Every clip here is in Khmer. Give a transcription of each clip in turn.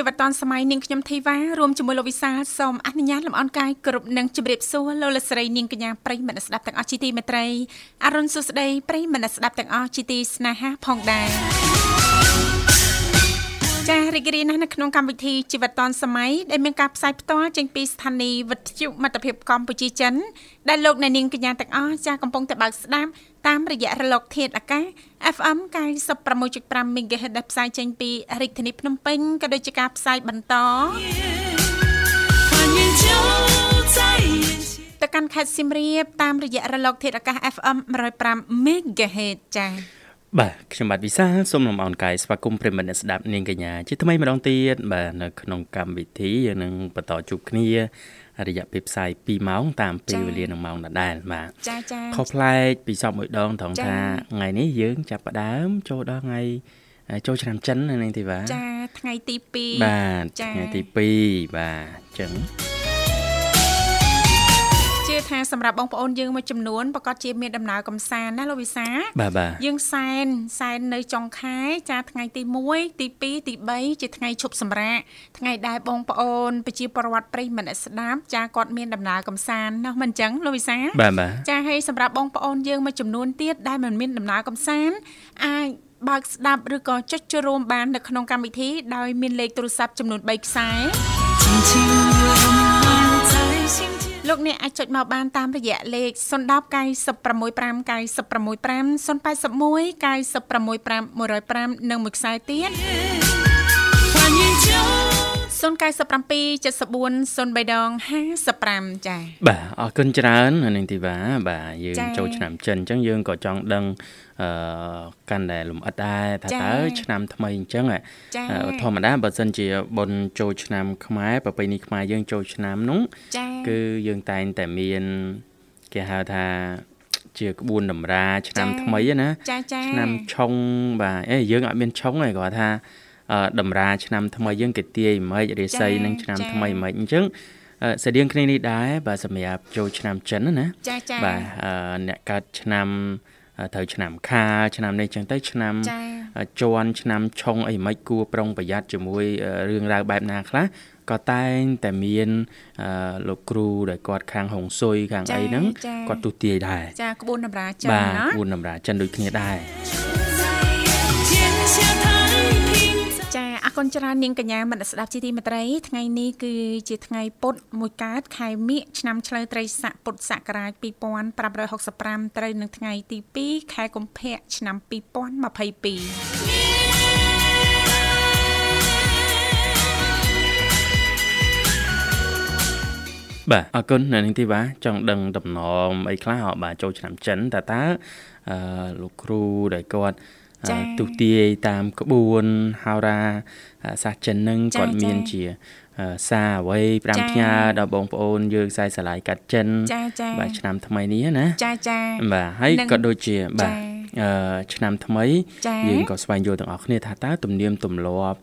ជីវិតឌွန်សម័យនាងខ្ញុំធីវ៉ារួមជាមួយលោកវិសាលសូមអនុញ្ញាតលំអរកាយគ្រប់នឹងជម្រាបសួរលោកលស្រីនាងកញ្ញាប្រិយមិត្តស្ដាប់ទាំងអស់ជាទីមេត្រីអរុនសុស្ដីប្រិយមិត្តស្ដាប់ទាំងអស់ជាទីស្នេហាផងដែរចារីករាយណាស់នៅក្នុងកម្មវិធីជីវិតឌွန်សម័យដែលមានការផ្សាយផ្ទាល់ចេញពីស្ថានីយ៍វិទ្យុមិត្តភាពកម្ពុជាចិនដែលលោកអ្នកនាងកញ្ញាទាំងអស់ចាកំពុងតែបើកស្ដាប់តាមរយៈរលកធាតុអាកាស FM 96.5 MHz ដែលផ្សាយចេញពីរាជធានីភ្នំពេញក៏ដូចជាការផ្សាយបន្តទៅកាន់ខេត្តសៀមរាបតាមរយៈរលកធាតុអាកាស FM 105 MHz ចា៎បាទខ្ញុំបាទវិសាលសូមលំអរកាយស្វាគមន៍ប្រិមត្តអ្នកស្ដាប់នាងកញ្ញាជាថ្មីម្ដងទៀតបាទនៅក្នុងកម្មវិធីយើងនឹងបន្តជួបគ្នា រយៈពេលផ្សាយ2ម៉ោងតាមពេលវេលានឹងម៉ោងដដែលបាទចាចាខុសប្លែកពីសពមួយដងត្រង់ថាថ្ងៃនេះយើងចាប់ផ្ដើមចូលដល់ថ្ងៃចូលឆ្នាំចិននាងធីវ៉ាចាថ្ងៃទី2បាទថ្ងៃទី2បាទអញ្ចឹង ថាសម្រាប់បងប្អូនយើងមួយចំនួនប្រកាសជាមានដំណើរកំសាន្តណាលោកវិសាបាទបាទយើងសែនសែននៅចុងខែចាថ្ងៃទី1ទី2ទី3ជាថ្ងៃឈប់សម្រាកថ្ងៃដែលបងប្អូនប្រជាពលរដ្ឋប្រិយមិត្តស្ដាប់ចាគាត់មានដំណើរកំសាន្តណោះមិនអញ្ចឹងលោកវិសាបាទបាទចាហើយសម្រាប់បងប្អូនយើងមួយចំនួនទៀតដែលមិនមានដំណើរកំសាន្តអាចបើកស្ដាប់ឬក៏ចុចចូលរួមបាននៅក្នុងកម្មវិធីដោយមានលេខទូរស័ព្ទចំនួន3ខ្សែ លោកអ្នកអាចចុចមកបានតាមរយៈលេខ010 965 965 081 965 105និងមួយខ្សែទៀត 097 74 03ដង55ចា៎បាទអរគុណច្រើននាងធីវ៉ាបាទយើងចូលឆ្នាំចិនអញ្ចឹងយើងក៏ចង់ដឹងអឺកាន់តែលំអិតដែរថាតើឆ្នាំថ្មីអញ្ចឹងធម្មតាបើសិនជាបុណ្យចូលឆ្នាំខ្មែរប្រពៃណីខ្មែរយើងចូលឆ្នាំនោះគឺយើងតែងតែមានគេហៅថាជាក្បួនតម្រាឆ្នាំថ្មីណាឆ្នាំឆុងបាទអេយើងអត់មានឆុងទេគាត់ថា តម្រាឆ្នាំថ្មីយើងគេទាយមិនរាសីនឹងឆ្នាំថ្មីមិនអញ្ចឹងស្តៀងគ្នានេះដែរបាទសម្រាប់ចូលឆ្នាំចិនណាបាទអ្នកកើតឆ្នាំត្រូវឆ្នាំខាឆ្នាំនេះចឹងទៅឆ្នាំជន់ឆ្នាំឆុងអីមិនគួរប្រុងប្រយ័ត្នជាមួយរឿងរ៉ាវបែបណាខ្លះក៏តែងតែមានលោកគ្រូដែលគាត់ខាងហុងស៊ុយខាងអីហ្នឹងគាត់ទុទាយដែរចាក្បួនតម្រាចិនណាបាទក្បួនតម្រាចិនដូចគ្នាដែរ អរគុណច្រើននាងកញ្ញាមនស្ដាប់ជីទីមេត្រីថ្ងៃនេះគឺជាថ្ងៃពុធមួយកើតខែមិញឆ្នាំឆ្លូវត្រីស័កពុទ្ធសករាជ2565ត្រូវនឹងថ្ងៃទី2ខែកុម្ភៈឆ្នាំ2022បាទអរគុណនៅនឹងទីបាចង់ដឹងដំណំអីខ្លះបាទចូលឆ្នាំចិនតើតើអឺលោកគ្រូដែលគាត់ ទុទាយតាមក្បួនហោរាសាសចិននឹងគាត់មានជាសារអ្វី5ផ្ញើដល់បងប្អូនយើងខ្សែស្រឡាយកាត់ចិនបាទឆ្នាំថ្មីនេះណាចាចាបាទហើយក៏ដូចជាបាទអឺឆ្នាំថ្មីយើងក៏ស្វែងយល់ទាំងអស់គ្នាថាតើទំនៀមទម្លាប់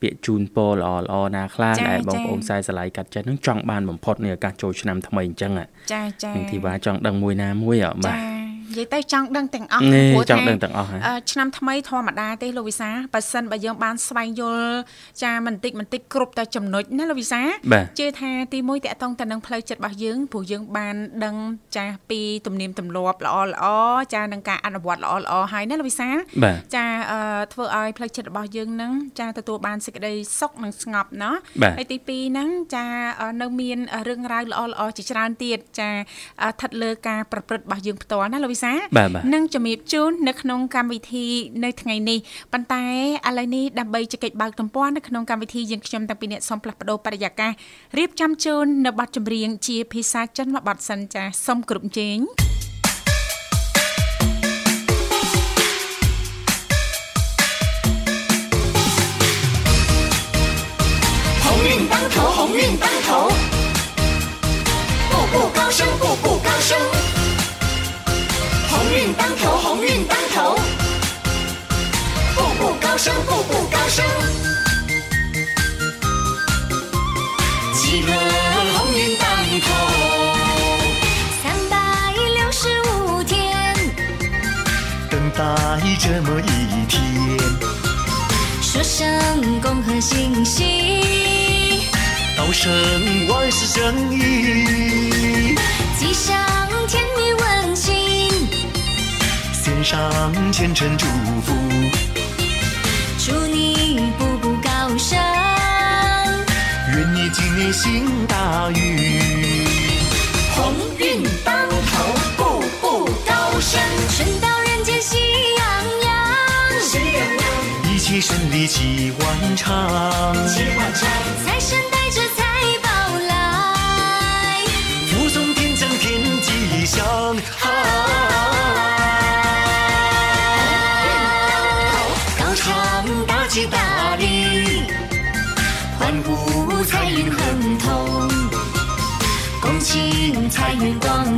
ពាក្យជូនពរល្អល្អណាខ្លះដែលបងប្អូនខ្សែស្រឡាយកាត់ចិននឹងចង់បានបំផុតនៃឱកាសចូលឆ្នាំថ្មីអញ្ចឹងចាចានឹងធីវ៉ាចង់ដឹងមួយណាមួយបាទ និយាយទៅចង់ដឹងទាំងអស់ព្រោះចង់ដឹងទាំងអស់ឆ្នាំថ្មីធម្មតាទេលោកវិសាបើសិនបើយើងបានស្វែងយល់ចាបន្តិចបន្តិចគ្រប់តែចំណុចណាលោកវិសាជឿថាទីមួយតកតងទៅនឹងផ្លូវចិត្តរបស់យើងព្រោះយើងបានដឹងចាពីទំនៀមទម្លាប់ល្អល្អចានឹងការអនុវត្តល្អល្អហើយណាលោកវិសាចាធ្វើឲ្យផ្លូវចិត្តរបស់យើងនឹងចាទទួលបានសេចក្តីសុខនិងស្ងប់ណោះហើយទី2ហ្នឹងចានៅមានរឿងរ៉ាវល្អល្អជាច្រើនទៀតចាស្ថិតលើការប្រព្រឹត្តរបស់យើងផ្ទាល់ណាលោកវិសានឹងជំរាបជូននៅក្នុងកម្មវិធីនៅថ្ងៃនេះប៉ុន្តែឥឡូវនេះដើម្បីជែកបើកទំព័រនៅក្នុងកម្មវិធីយើងខ្ញុំតាំងពីអ្នកសូមផ្លាស់ប្ដូរបរិយាកាសរៀបចំជូននៅប័ណ្ណចម្រៀងជាភាសាចិនមួយប័ណ្ណសិនចាសូមគ្រប់ជេង 步，步高升。企鹅鸿运当头，三百六十五天，等待这么一天。说声恭贺新喜。道声万事胜意，吉祥甜蜜温馨，献上虔诚祝福，祝你步步高升，愿你今年行大运，鸿运当头，步步高升，春到人间喜洋洋，喜洋洋，一切顺利齐万昌，齐万昌，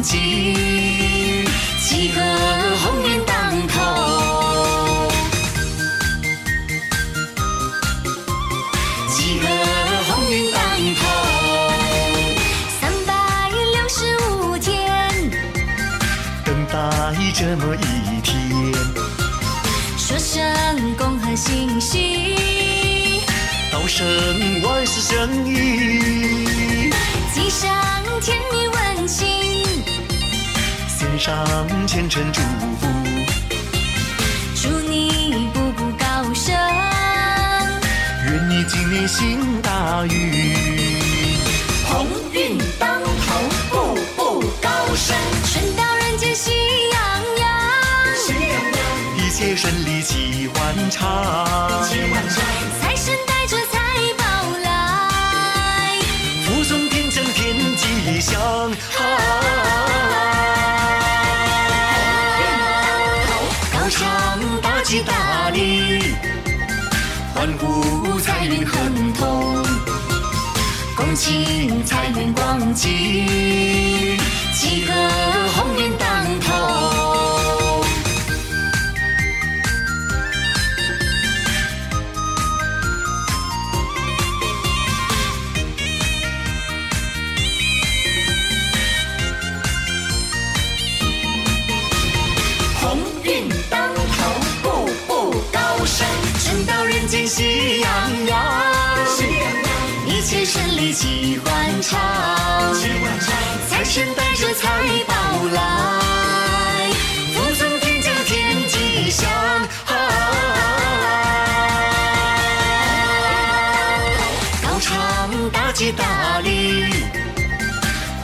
源广进，喜贺鸿运当头，喜贺鸿运当头，三百六十五天，等待这么一天。说声恭贺新禧，道声万事胜意，上虔诚祝福，祝你步步高升，愿你今年行大运，鸿运当头，步步高升，春到人间喜洋洋，喜洋洋。一切顺利齐万昌，财神带情财源广进吉格鸿运当头鸿运当头步步高升春到人间喜洋洋齐欢唱，财神带着财宝来，福从天降天吉祥。高唱大吉大利，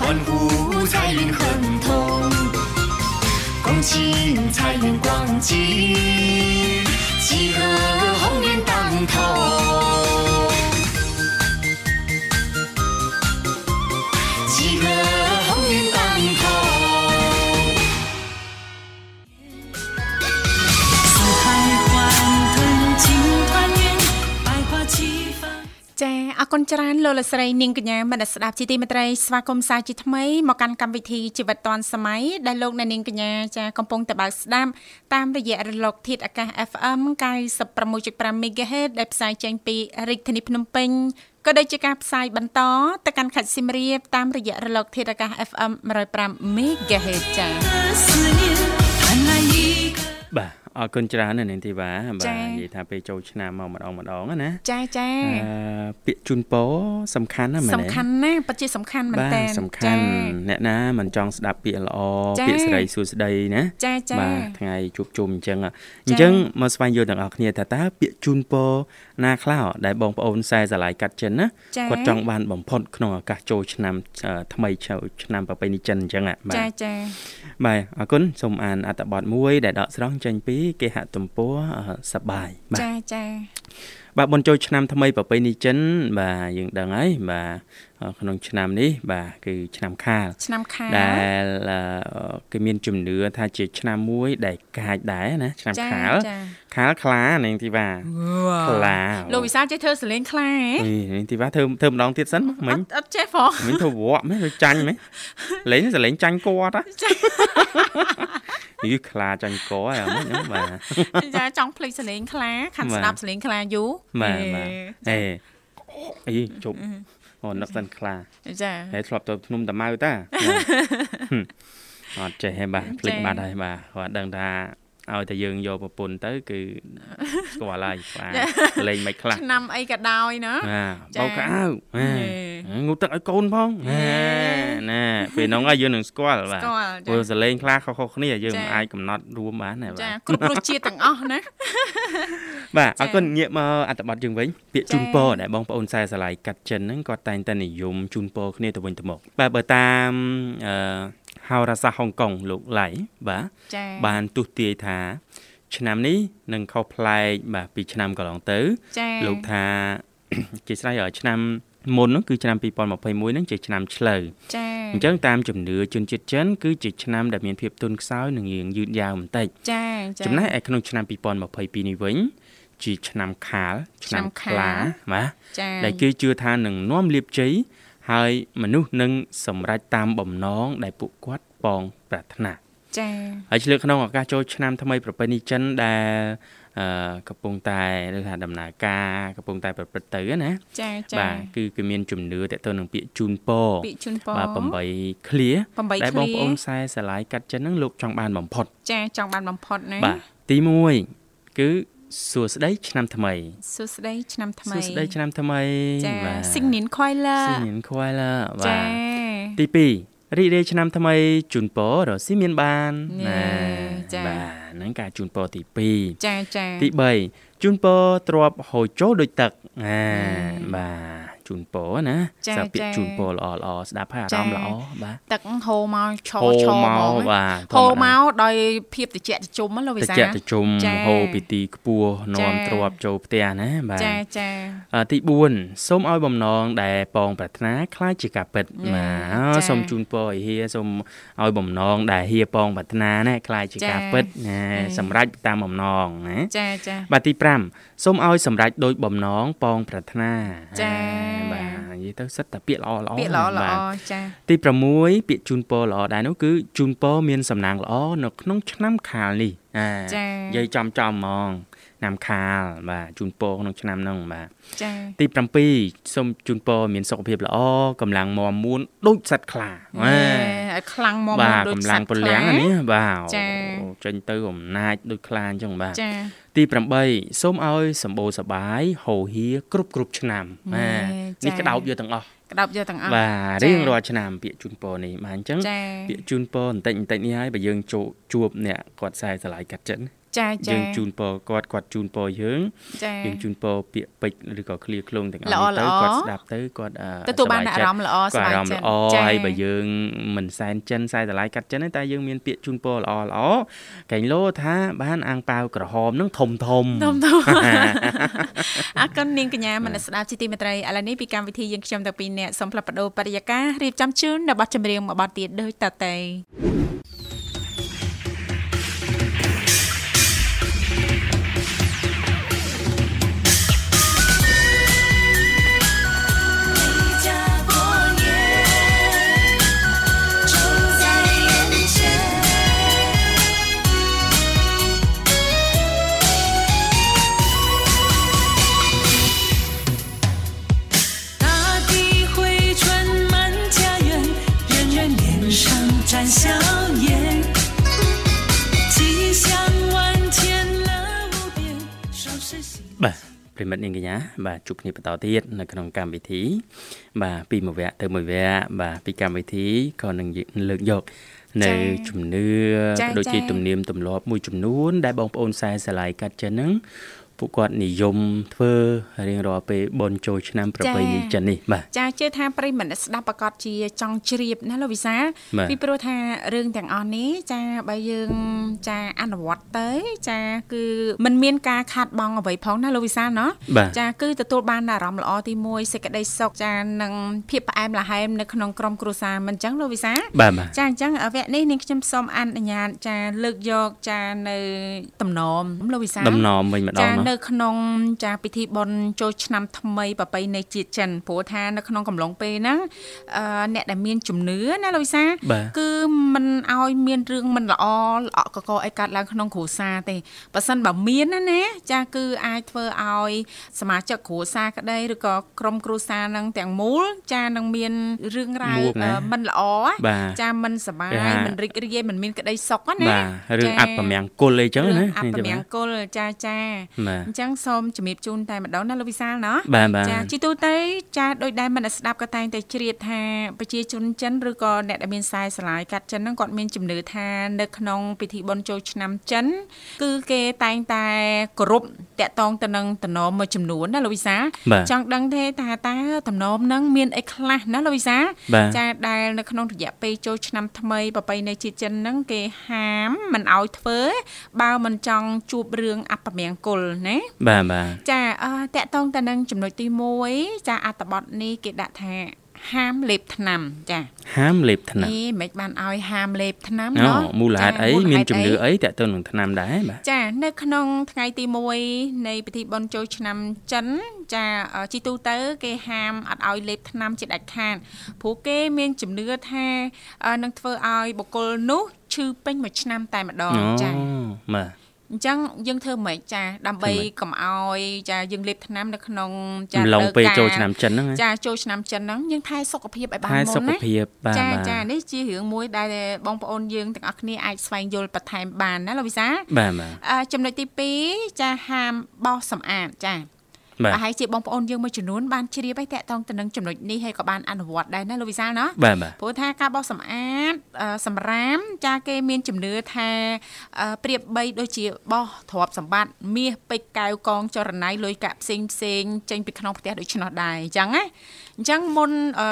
欢呼财运亨通，恭请财源广进。喜贺鸿运当头， ច្រើនលោកលស្រីនាងកញ្ញាមនស្ដាប់ជាទីមេត្រីស្វាគមន៍សាជាថ្មីមកកាន់កម្មវិធីជីវិតឌွန်សម័យដែលលោកអ្នកនាងកញ្ញាចាកំពុងតបស្ដាប់តាមរយៈរលកធាតុអាកាស FM 96.5 MHz ដែលផ្សាយចេញពីរាជធានីភ្នំពេញក៏ដូចជាការផ្សាយបន្តទៅកាន់ខេត្តសៀមរាបតាមរយៈរលកធាតុអាកាស FM 105 MHz ចា៎បាទ អអរគុណច្រើនណាស់នាងធីវ៉ាបាទនិយាយថាពេលចូលឆ្នាំមកម្ដងម្ដងណាចាចាអឺពាក្យជូនពរសំខាន់ណាស់មែនសំខាន់ណាស់ពិតជាសំខាន់មែនតើសំខាន់អ្នកណាមិនចង់ស្ដាប់ពាក្យល្អពាក្យស្រីសួស្ដីណាចាចាបាទថ្ងៃជួបជុំអញ្ចឹងអញ្ចឹងមកស្វែងយល់ទាំងអស់គ្នាថាតើពាក្យជូនពរណាខ្លះដែលបងប្អូនខ្សែស្រឡាយកាត់ចិនណាគាត់ចង់បានបំផុតក្នុងឱកាសចូលឆ្នាំថ្មីឆ្នាំប្រពៃណីចិនអញ្ចឹងបាទចាចាបាទអរគុណសូមអានអត្ថបទមួយដែលដកស្រង់ចេញពីគេហទំព័រសបាយបាទចាចាបាទបុណ្យចូលឆ្នាំថ្មីប្រពៃណីចិន បាទយើងដឹងហើយបាទក្នុងឆ្នាំនេះ បាទគឺឆ្នាំខាលឆ្នាំខាលដែលគេមានជំនឿថាជាឆ្នាំមួយ ដែលកាចដែរណាឆ្នាំខាលខាលខ្លានាងធីវ៉ាខ្លាលោកវិសាលចេះធ្វើសលេងខ្លាហ៎នាងធីវ៉ាធ្វើធ្វើម្ដងទៀតសិនមិញអត់ចេះផងមិញធ្វើវក់មែនទៅចាញ់មែនលេងសលេងចាញ់គាត់ហ៎ យីខ្លាចាញ់កហើយអាមិញបាទចាចង់ភ្លេចសលេងខ្លាខាន់ស្ដាប់សលេងខ្លាយូរបាទបាទអេអីជប់អូនឹកសិនខ្លាចាហើយធ្លាប់ទៅភ្នំតាម៉ៅតាអត់ចេះហេបាទភ្លេចបាត់ហើយបាទគាត់ដឹងថា ឲ្យតែយើងយកប្រពន្ធទៅគឺស្គាល់ហើយបាទលេងមិនខ្លះឆ្នាំអីក៏ដោយណាបោកកៅងូទឹកឲ្យកូនផងណាពេលនោះហើយយើងនឹងស្គាល់បាទព្រោះសលេងខ្លះខុសៗគ្នាយើងមិនអាចកំណត់រួមបានណាបាទចាគ្រប់រសជាតិទាំងអស់ណាបាទអរគុណងាកមកអត្ថបទយើងវិញពាក្យជូនពរដែលបងប្អូនខ្សែស្រឡាយកាត់ចិនហ្នឹងគាត់តែងតែនិយមជូនពរគ្នាទៅវិញទៅមកបាទបើតាមអឺ ហោរាសាស្ត្រហុងកុងលោកឡៃបាទបានទុះទាយថាឆ្នាំនេះនឹងខុសប្លែកបាទពីឆ្នាំកន្លងទៅ លោកថាជាស្រ័យឲ្យឆ្នាំមុននោះគឺឆ្នាំ2021នឹងជាឆ្នាំឆ្លូវចា៎អញ្ចឹងតាមជំនឿជនជាតិចិនគឺជាឆ្នាំដែលមានភាពទន់ខ្សោយនិងរៀងយឺតយ៉ាវបន្តិចចា៎ចំណែកឯក្នុងឆ្នាំ2022នេះវិញជាឆ្នាំខាលឆ្នាំខ្លាបាទដែលគេជឿថានឹងនាំលៀបជ័យ ហើយមនុស្សនឹងសម្រេចតាមបំណងដែលពួកគាត់ប៉ងប្រាថ្នាចា៎ហើយឆ្លៀកក្នុងឱកាសចូលឆ្នាំថ្មីប្រពៃណីចិនដែលអឺកំពុងតែឬថាដំណើរការកំពុងតែប្រព្រឹត្តទៅណាចាចាបាទគឺគឺមានជំនឿតទៅនឹងពាក្យជូនពរពាក្យជូនពរបាទ8ឃ្លាដែលបងប្អូនខ្សែស្រឡាយកាត់ចិនហ្នឹងលោកចង់បានបំផុតចាចង់បានបំផុតណាបាទទី1គឺ សួស្តីឆ្នាំថ្មីសួស្តីឆ្នាំថ្មីសួស្តីឆ្នាំថ្មីបាទសិងនៀនខ្វៃឡាសិងនៀនខ្វៃឡាបាទទី2រីករាយឆ្នាំថ្មីជូនពររស់ស៊ីមានបានណាចាបាទហ្នឹងការជូនពរទី2ចាចាទី3ជូនពរទ្របហូរចូលដូចទឹកអាបាទ ជូនពរណាសាពាក្យជូនពរល្អល្អស្ដាប់ហើយអារម្មណ៍ល្អបាទទឹកហូរមកឈរឈរមកបាទហូរមកដោយភាពត្រជាក់ត្រជុំលោកវិសាត្រជាក់ត្រជុំហូរពីទីខ្ពស់នាំទ្របចូលផ្ទះណាបាទចាចាទី4សូមឲ្យបំណងដែលបងប្រាថ្នាខ្លាចជាការពិតបាទសូមជូនពរឲ្យហៀសូមឲ្យបំណងដែលហៀបងប្រាថ្នាណាខ្លាចជាការពិតណាសម្រេចតាមបំណងណាចាចាបាទទី5សូមឲ្យសម្រេចដោយបំណងបងប្រាថ្នាចាបាទនិយាយទៅសិតតែពាក្យល្អល្អពាក្យល្អល្អចាទី6ពាក្យជូនពរល្អដែរនោះគឺជូនពរមានសំណាងល្អនៅក្នុងឆ្នាំខាលនេះអាចានិយាយចំចំហ្មង ឆ្នាំខាលបាទជូនពរក្នុងឆ្នាំហ្នឹងបាទចាទី7សូមជូនពរមានសុខភាពល្អកម្លាំងមាំមួនដូចសត្វខ្លាបាទខ្លាំងមាំមួនដូចសត្វខ្លាបាទកម្លាំងពលំនេះបាទចេញទៅអំណាចដូចខ្លាអញ្ចឹងបាទចាទី8សូមឲ្យសម្បូរសបាយហូរហៀគ្រប់គ្រប់ឆ្នាំបាទនេះក្តោបយកទាំងអស់ក្តោបយកទាំងអស់បាទរៀងរាល់ឆ្នាំពាក្យជូនពរនេះបាទអញ្ចឹងពាក្យជូនពរបន្តិចបន្តិចនេះហើយបើយើងជួបអ្នកគាត់ខ្សែស្រឡាយកាត់ចិត្ត ចាចាយើងជូនពរគាត់គាត់ជូនពរយើងយើងជូនពរពាក្យពេចន៍ឬក៏ឃ្លាឃ្លោងទាំងអស់ទៅគាត់ស្ដាប់ទៅគាត់ទទួលបានអារម្មណ៍ល្អស្បាយចិត្តហើយបើយើងមិនសែនចិនខ្សែស្រឡាយកាត់ចិនទេតែយើងមានពាក្យជូនពរល្អល្អកែងលោថាបានអាំងប៉ាវក្រហមនឹងធំធំធំធំអរគុណនាងកញ្ញាមនស្ដាប់ជាទីមេត្រីឥឡូវនេះពីកម្មវិធីយើងខ្ញុំតាពីអ្នកសូមផ្លាប់បដោបរិយាកាសរៀបចំជូននៅប័ណ្ណចម្រៀងមួយប័ណ្ណទៀតដូចតទៅ នាងកញ្ញាបាទជួបគ្នាបន្តទៀតនៅក្នុងកម្មវិធី បាទពីមួយវគ្គទៅមួយវគ្គបាទពីកម្មវិធីក៏នឹងលើកយកនៅជំនឿដូចជាទំនៀមទម្លាប់មួយចំនួន ដែលបងប្អូនខ្សែស្រឡាយកាត់ចិនហ្នឹង ពួកគាត់និយមធ្វើរៀងរាល់ពេលបនចូលឆ្នាំប្រពៃណីចិននេះបាទចាជឿថាប្រិយមិត្តស្ដាប់ប្រកាសជាចង់ជ្រាបណាលោកវិសាពីព្រោះថារឿងទាំងអស់នេះចាបើយើងចាអនុវត្តទៅចាគឺมันមានការខាត់បងអ្វីផងណាលោកវិសាណោះចាគឺទទួលបានអារម្មណ៍ល្អទី1សេចក្តីសុខចានិងភាពផ្អែមល្ហែមនៅក្នុងក្រុមគ្រួសារមិនអញ្ចឹងលោកវិសាចាអញ្ចឹងវគ្គនេះនាងខ្ញុំសូមអនុញ្ញាតចាលើកយកចានៅតំណមលោកវិសាតំណមវិញម្ដងនៅក្នុងចាពិធីបុណ្យចូលឆ្នាំថ្មីប្រពៃណីជាតិចិនព្រោះថានៅក្នុងកំឡុងពេលហ្នឹងអឺអ្នកដែលមានជំនឿណាលោកវិសាគឺមិនឲ្យមានរឿងមិនល្អល្អកកអីកើតឡើងក្នុងគ្រួសារទេបើសិនបើមានណាណាចាគឺអាចធ្វើឲ្យសមាជិកគ្រួសារក្តីឬក៏ក្រុមគ្រួសារនឹងទាំងមូលចានឹងមានរឿងរ៉ាវមិនល្អចាមិនសប្បាយមិនរីករាយមិនមានក្តីសុខណាបាទរឿងអត្តមង្គលអីចឹងណាអត្តមង្គលចាចាអញ្ចឹងសូមជំរាបជូនតែម្ដងណាលោកវិសាលណាចាជីទូទៅចាដោយដែលមិនស្ដាប់ក៏តែងតែជ្រាបថាប្រជាជនចិនឬក៏អ្នកដែលមានខ្សែស្រឡាយកាត់ចិនហ្នឹងគាត់មានជំនឿថានៅក្នុងពិធីបុណ្យចូលឆ្នាំចិន គឺគេតែងតែគោរពតាក់ទងទៅនឹងតំណមមួយចំនួនណាលោកវិសាចង់ដឹងទេថាតើតំណមហ្នឹងមានអីខ្លះណាលោកវិសាចាដែលនៅក្នុងរយៈពេលចូលឆ្នាំថ្មីប្រពៃណីជាតិចិនហ្នឹងគេហាមមិនឲ្យធ្វើ បើមិនចង់ជួបរឿងអពមង្គលណាបាទបាទចាអឺតកតងទៅនឹងចំណុចទី1ចាអត្តបទនេះគេដាក់ថាហាមលេបថ្នាំចាហាមលេបថ្នាំអេមិនបានឲ្យហាមលេបថ្នាំណោះមូលហេតុអីមានជំនឿអីតើទៅនឹងថ្នាំដែរបាទចានៅក្នុងថ្ងៃទី1នៃពិធីបុណ្យចូលឆ្នាំចិនចាជីទូទៅ គេហាមអត់ឲ្យលេបថ្នាំជាដាច់ខាតព្រោះគេមានជំនឿថានឹងធ្វើឲ្យបុគ្គលនោះឈឺពេញមួយឆ្នាំតែម្ដងចាបាទ អញ្ចឹងយើងធ្វើម៉េចចាដើម្បីកុំឲ្យចាយើងលេបថ្នាំនៅក្នុងចាឡងពេលចូលឆ្នាំចិនហ្នឹងចាចូលឆ្នាំចិនហ្នឹងយើងថែសុខភាពឲ្យបានមុនណាថែសុខភាពបាទចាចានេះជារឿងមួយដែលបងប្អូនយើងទាំងអស់គ្នាអាចស្វែងយល់បន្ថែមបានណាលោកវិសាបាទបាទចំណុចទី2ចាហាមបោសសម្អាតចា ប្រហែលជាបងប្អូនយើងមួយចំនួនបានជ្រាបហើយតាក់ទងទៅនឹងចំណុចនេះហើយក៏បានអនុវត្តដែរណាលោកវិសាលណាព្រោះថាការបោសសម្អាតសម្រាមចាគេមានជំនឿថាប្រៀបបីដូចជាបោសទ្រព្យសម្បត្តិមាសពេជ្រកែវកងចរណៃលុយកាក់ផ្សេងផ្សេងចេញពីក្នុងផ្ទះដូច្នោះដែរអញ្ចឹងណាអញ្ចឹងមុនអឺ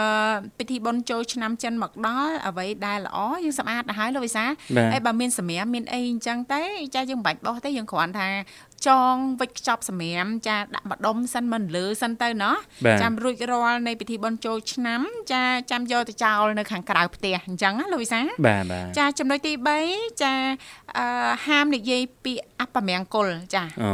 ពិធីបុណ្យចូលឆ្នាំចិនមកដល់អ្វីដែលល្អយើងសម្អាតទៅហើយលោកវិសាហើយបើមានសម្រាមមានអីអញ្ចឹងតែចាយើងមិនបាច់បោះទេយើងគ្រាន់ថា ចងវិចខ្ចប់សម្រាមចាដាក់ម្ដុំសិនមិនលើសិនទៅណោះចាំរួចរាល់នៃពិធីបុណ្យចូលឆ្នាំចាចាំយកទៅចោលនៅខាងក្រៅផ្ទះអញ្ចឹងណាលោកវិសាបាទបាទចាចំណុចទី3ចាអឺហាមនិយាយពាក្យអបមង្គលចាអូ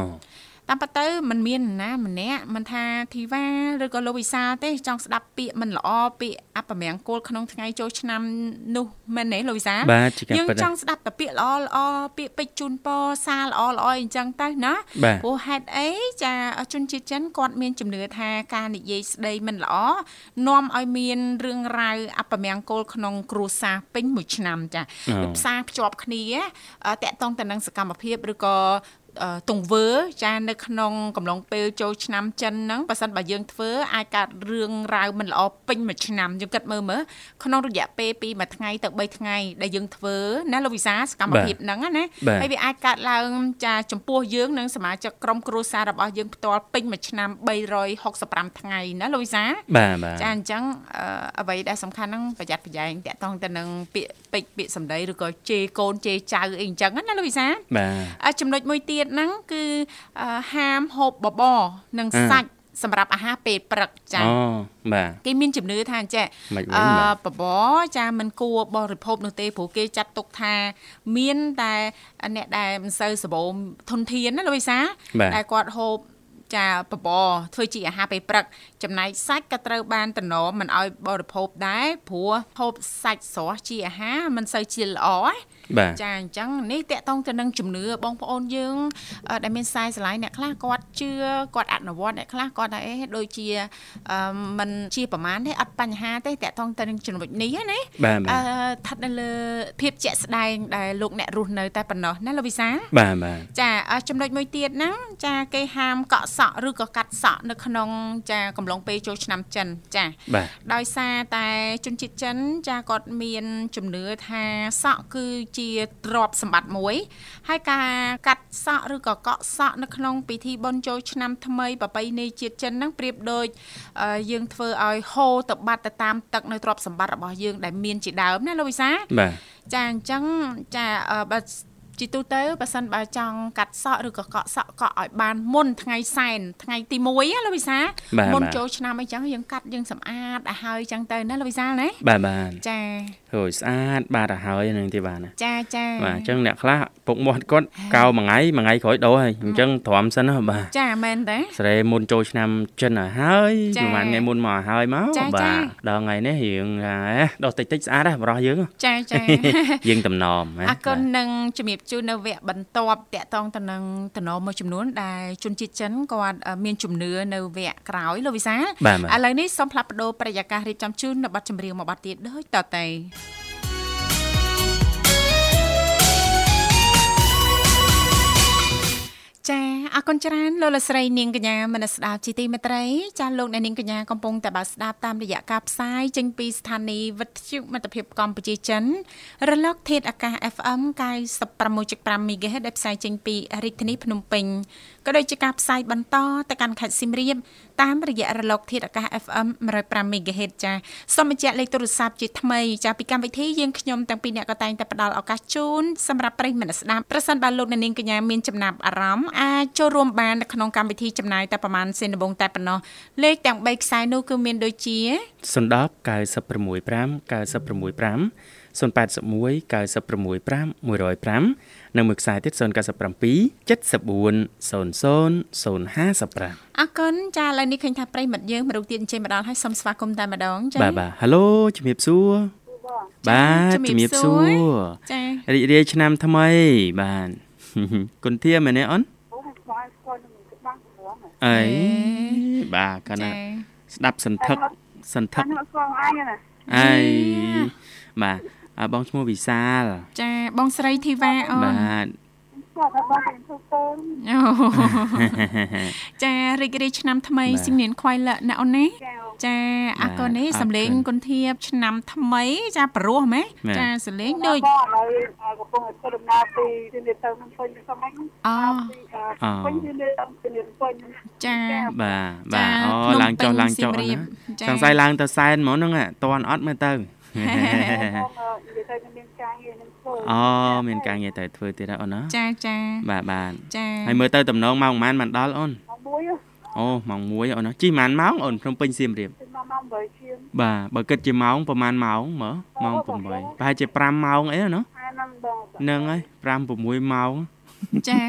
តាមពិតទៅมันមានណាម្នាក់មិនថាធីវ៉ាឬក៏លោកវិសាទេចង់ស្ដាប់ពាក្យមិនល្អពាក្យអបមង្គលក្នុងថ្ងៃចូលឆ្នាំនោះមែនទេលោកវិសាយើងចង់ស្ដាប់តែពាក្យល្អល្អពាក្យពេចជូនពរសារល្អល្អអីចឹងទៅណាព្រោះហេតុអីចាជនជាតិចិនគាត់មានជំនឿថាការនិយាយស្ដីមិនល្អនាំឲ្យមានរឿងរ៉ាវអបមង្គលក្នុងគ្រួសារពេញមួយឆ្នាំចាផ្សារភ្ជាប់គ្នាតកតងទៅនឹងសកម្មភាពឬក៏ ទង្វើចានៅក្នុងកំឡុងពេលចូលឆ្នាំចិនហ្នឹងបើសិនបើយើងធ្វើអាចកើតរឿងរ៉ាវមិនល្អពេញមួយឆ្នាំយើងគិតមើលមើលក្នុងរយៈពេលពីមួយថ្ងៃទៅ3ថ្ងៃដែលយើងធ្វើណាលោកវិសាសកម្មភាពហ្នឹងណាហើយវាអាចកើតឡើងចាចំពោះយើងនិងសមាជិកក្រុមគ្រួសាររបស់យើងផ្ទាល់ពេញមួយឆ្នាំ365ថ្ងៃណាលោកវិសាបាទបាទចាអញ្ចឹងអ្វីដែលសំខាន់ហ្នឹងប្រយ័ត្នប្រយែងតាក់ទងទៅនឹងពាក្យពេចពាក្យសម្ដីឬក៏ជេរកូនជេរចៅអីអញ្ចឹងណាលោកវិសាបាទចំណុចមួយទៀតទៀតហ្នឹងគឺហាមហូបបបរនិងសាច់សម្រាប់អាហារពេលព្រឹកចាអូបាទគេមានជំនឿថាចេះអឺបបរចាមិនគួរបរិភោគនោះទេព្រោះគេចាត់ទុកថាមានតែអ្នកដែលមិនសូវសបោមធនធានណាលោកវិសាតែគាត់ហូបចាបបរធ្វើជាអាហារពេលព្រឹកចំណែកសាច់ក៏ត្រូវបានតំណមិនឲ្យបរិភោគដែរព្រោះហូបសាច់ស្រស់ជាអាហារមិនសូវជាល្អ ចាអញ្ចឹងនេះតកតងទៅនឹងជំនឿបងប្អូនយើង ដែលមានខ្សែស្រឡាយអ្នកខ្លះគាត់ជឿគាត់អនុវត្តអ្នកខ្លះគាត់ថាអេដូចជាมันជាប្រមាណទេអត់បញ្ហាទេតកតងទៅនឹងចំណុចនេះណាអឺស្ថិតនៅលើភាពជាក់ស្ដែងដែលលោកអ្នករស់នៅតែប៉ុណ្ណោះណាលោកវិសាបាទបាទចាចំណុចមួយទៀតហ្នឹងចាគេហាមកក់សក់ឬក៏កាត់សក់នៅក្នុងចាកំឡុងពេលចូលឆ្នាំចិនចាដោយសារតែជនជាតិចិនចាគាត់មានជំនឿថាសក់គឺជាទ្រព្យសម្បត្តិមួយ ហើយការកាត់សក់ឬក៏កក់សក់នៅក្នុងពិធីបុណ្យចូលឆ្នាំថ្មីប្រពៃណីជាតិចិនហ្នឹងប្រៀបដូចយើងធ្វើឲ្យហូរទៅបាត់ទៅតាមទឹកនៅទ្រព្យសម្បត្តិរបស់យើងដែលមានជាដើមណាលោកវិសាបាទចាអញ្ចឹងចាបើ ជីទូទៅបើសិនបើចង់កាត់សក់ឬក៏កក់សក់កក់ឲ្យបានមុនថ្ងៃសែនថ្ងៃទី1ណាលោកវិសាមុនចូលឆ្នាំអីចឹងយើងកាត់យើងសម្អាតឲ្យហើយចឹងទៅណាលោកវិសាណាបាទបាទចារួយស្អាតបាទទៅហើយនឹងទីបានចាចាបាទអញ្ចឹងអ្នកខ្លះ ពុកមាត់គាត់កៅមួយថ្ងៃមួយថ្ងៃក្រោយដោហើយអញ្ចឹងទ្រាំសិនណាបាទចាមែនទេស្រែមុនចូលឆ្នាំចិនឲ្យហើយប្រហែលថ្ងៃមុនមកហើយមកបាទដល់ថ្ងៃនេះរៀងដោះតិចតិចស្អាតដែរបរោះយើងចាចាយើងតំណមអរគុណនឹងជំរាបជូននៅវគ្គបន្ទាប់តាក់ទងទៅនឹងតំណមួយចំនួនដែលជនជាតិចិនគាត់មានជំនឿនៅវគ្គក្រោយលោកវិសាឥឡូវនេះសូមផ្លាប់បដោប្រយាកររៀបចំជូននៅប័ណ្ណចម្រៀងមួយប័ណ្ណទៀតដូចតទៅ ចាអរគុណច្រើនលោកលស្រីនាងកញ្ញាមនស្ដាប់ជីទីមេត្រីចាលោកអ្នកនាងកញ្ញាកំពុងតែបើស្ដាប់តាមរយៈការផ្សាយចេញពីស្ថានីយ៍វិទ្យុមិត្តភាពកម្ពុជាចិនរលកធាតុអាកាស FM 96.5 MHz ដែលផ្សាយចេញពីរាជធានីភ្នំពេញ ក៏ដូចជាការផ្សាយបន្តទៅកាន់ខេត្តសៀមរាបតាមរយៈរលកធាតុអាកាស FM 105 MHz ចាសូមបញ្ជាក់លេខទូរស័ព្ទជាថ្មីចាពីកម្មវិធីយើងខ្ញុំទាំងពីរអ្នកក៏តែងតែផ្ដល់ឱកាសជូនសម្រាប់ប្រិយមិត្តស្ដាប់ប្រសិនបើលោកអ្នកនាងកញ្ញាមានចំណាប់អារម្មណ៍អាចចូលរួមបាននៅក្នុងកម្មវិធីចំណាយតែប្រហែលសេនដំបងតែប៉ុណ្ណោះលេខទាំង3ខ្សែនោះគឺមានដូចជា010 965 965 081 965 105និងមួយខ្សែទៀត097 74 00 055អរគុណចាឥឡូវនេះឃើញថាប្រិមិត្តយើងមរុកទៀតអញ្ជើញមកដល់ហើយសូមស្វាគមន៍តែម្ដងចាបាទបាទហៅឡូជំរាបសួរបាទជំរាបសួរចារីករាយឆ្នាំថ្មីបាទគុណធាមែនទេអូនអីបាទកណាស្ដាប់សន្ធឹកសន្ធឹកអីបាទ បងឈ្មោះវិសាល ចាបងស្រីធីវ៉ាអូនបាទចារីករាយឆ្នាំថ្មីសិមានខ្វៃលណាអូនណាចាអរគុណនេះសំលេងគុណធៀបឆ្នាំថ្មី ចាព្រោះហ្មងចាសំលេងដូចឥឡូវកំពុងធ្វើដំណើរពីទីនេះទៅនឹងពេញសមហ្នឹងអូពេញទីនេះទៅនេះពេញចាបាទបាទអូឡើងចុះឡើងចុះណាសង្ស័យឡើងទៅសែនហ្មងហ្នឹងតន់អត់មើលទៅ អូមានការងារត្រូវធ្វើទៀតអូនណាចាចាបាទបាទចាហើយមើលទៅតំណងម៉ោងប៉ុន្មានបានដល់អូនអូម៉ោង1អូនណាជិះប៉ុន្មានម៉ោងអូនភ្នំពេញសៀមរាបម៉ោង8ជាងបាទបើគិតជាម៉ោងប្រហែលម៉ោងមើលម៉ោង8ប្រហែលជា5ម៉ោងអីណាហ្នឹងហើយ5 6ម៉ោងចា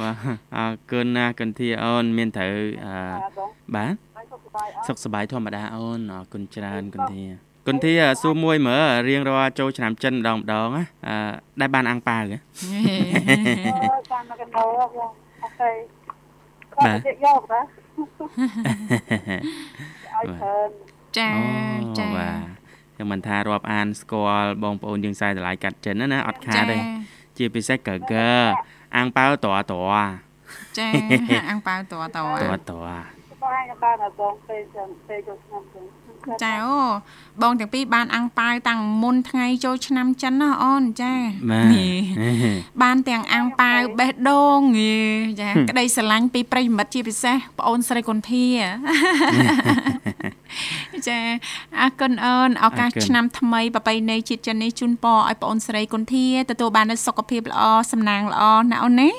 បាទអរគុណណាកិនធាអូនមានត្រូវអឺបាទសុខសប្បាយធម្មតាអូនអរគុណច្រើនកិនធា គុនធាសួរមួយមើលរៀងរាល់ចូលឆ្នាំចិនម្ដងម្ដងណាអឺដែលបានអាំងប៉ាវហ៎បានមកកណ្ដោបងអូខេបាទយកណាឲ្យច្រើនចាចាបាទខ្ញុំមិនថារាប់អានស្គាល់បងប្អូនយើងខ្សែតម្លៃកាត់ចិនណាអត់ខាតទេជាពិសេសកើកឺអាំងប៉ាវតតចាអាំងប៉ាវតតតតបងអាំងប៉ាវដល់បងពេលពេលចូលឆ្នាំចឹង ចាអូបងទាំងពីរបានអាំងប៉ាវតាំងមុនថ្ងៃចូលឆ្នាំចិនណាអូនចាបានទាំងអាំងប៉ាវបេះដូងចាក្តីស្រឡាញ់ពីប្រិមិត្តជាពិសេសប្អូនស្រីគុនធាចាអរគុណអូនឱកាសឆ្នាំថ្មីប្របីនៃជាតិចិននេះជូនពរឲ្យប្អូនស្រីគុនធាទទួលបាននូវសុខភាពល្អសំណាងល្អណាអូនណា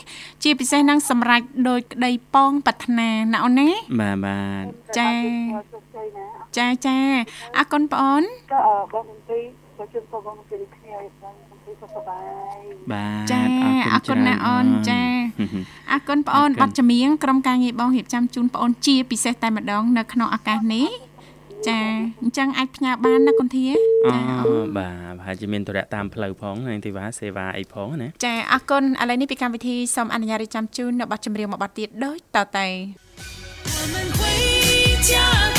ជាពិសេសនឹងសម្រេចដោយក្តីប៉ងប្រាថ្នាណាអូនណាបាទបាទចាចាចាអរគុណបងអូនក៏បងមន្ត្រីក៏ជូនពរបងមន្ត្រីគ្នាឲ្យបងមន្ត្រីសុខសប្បាយបាទចាអរគុណណាអូនចាអរគុណបងអូនបាត់ចម្រៀងក្រុមការងារបងរៀបចំជូនបងអូនជាពិសេសតែម្ដងនៅក្នុងឱកាសនេះចាអញ្ចឹងអាចផ្ញើបានណាគុនធាអូបាទប្រហែលជាមានទរៈតាមផ្លូវផងនាងធីវ៉ាសេវាអីផងណាចាអរគុណឥឡូវនេះពីកម្មវិធីសូមអនុញ្ញាតរៀបចំជូននៅប័ណ្ណចម្រៀងមួយប័ណ្ណទៀតដូចតទៅ我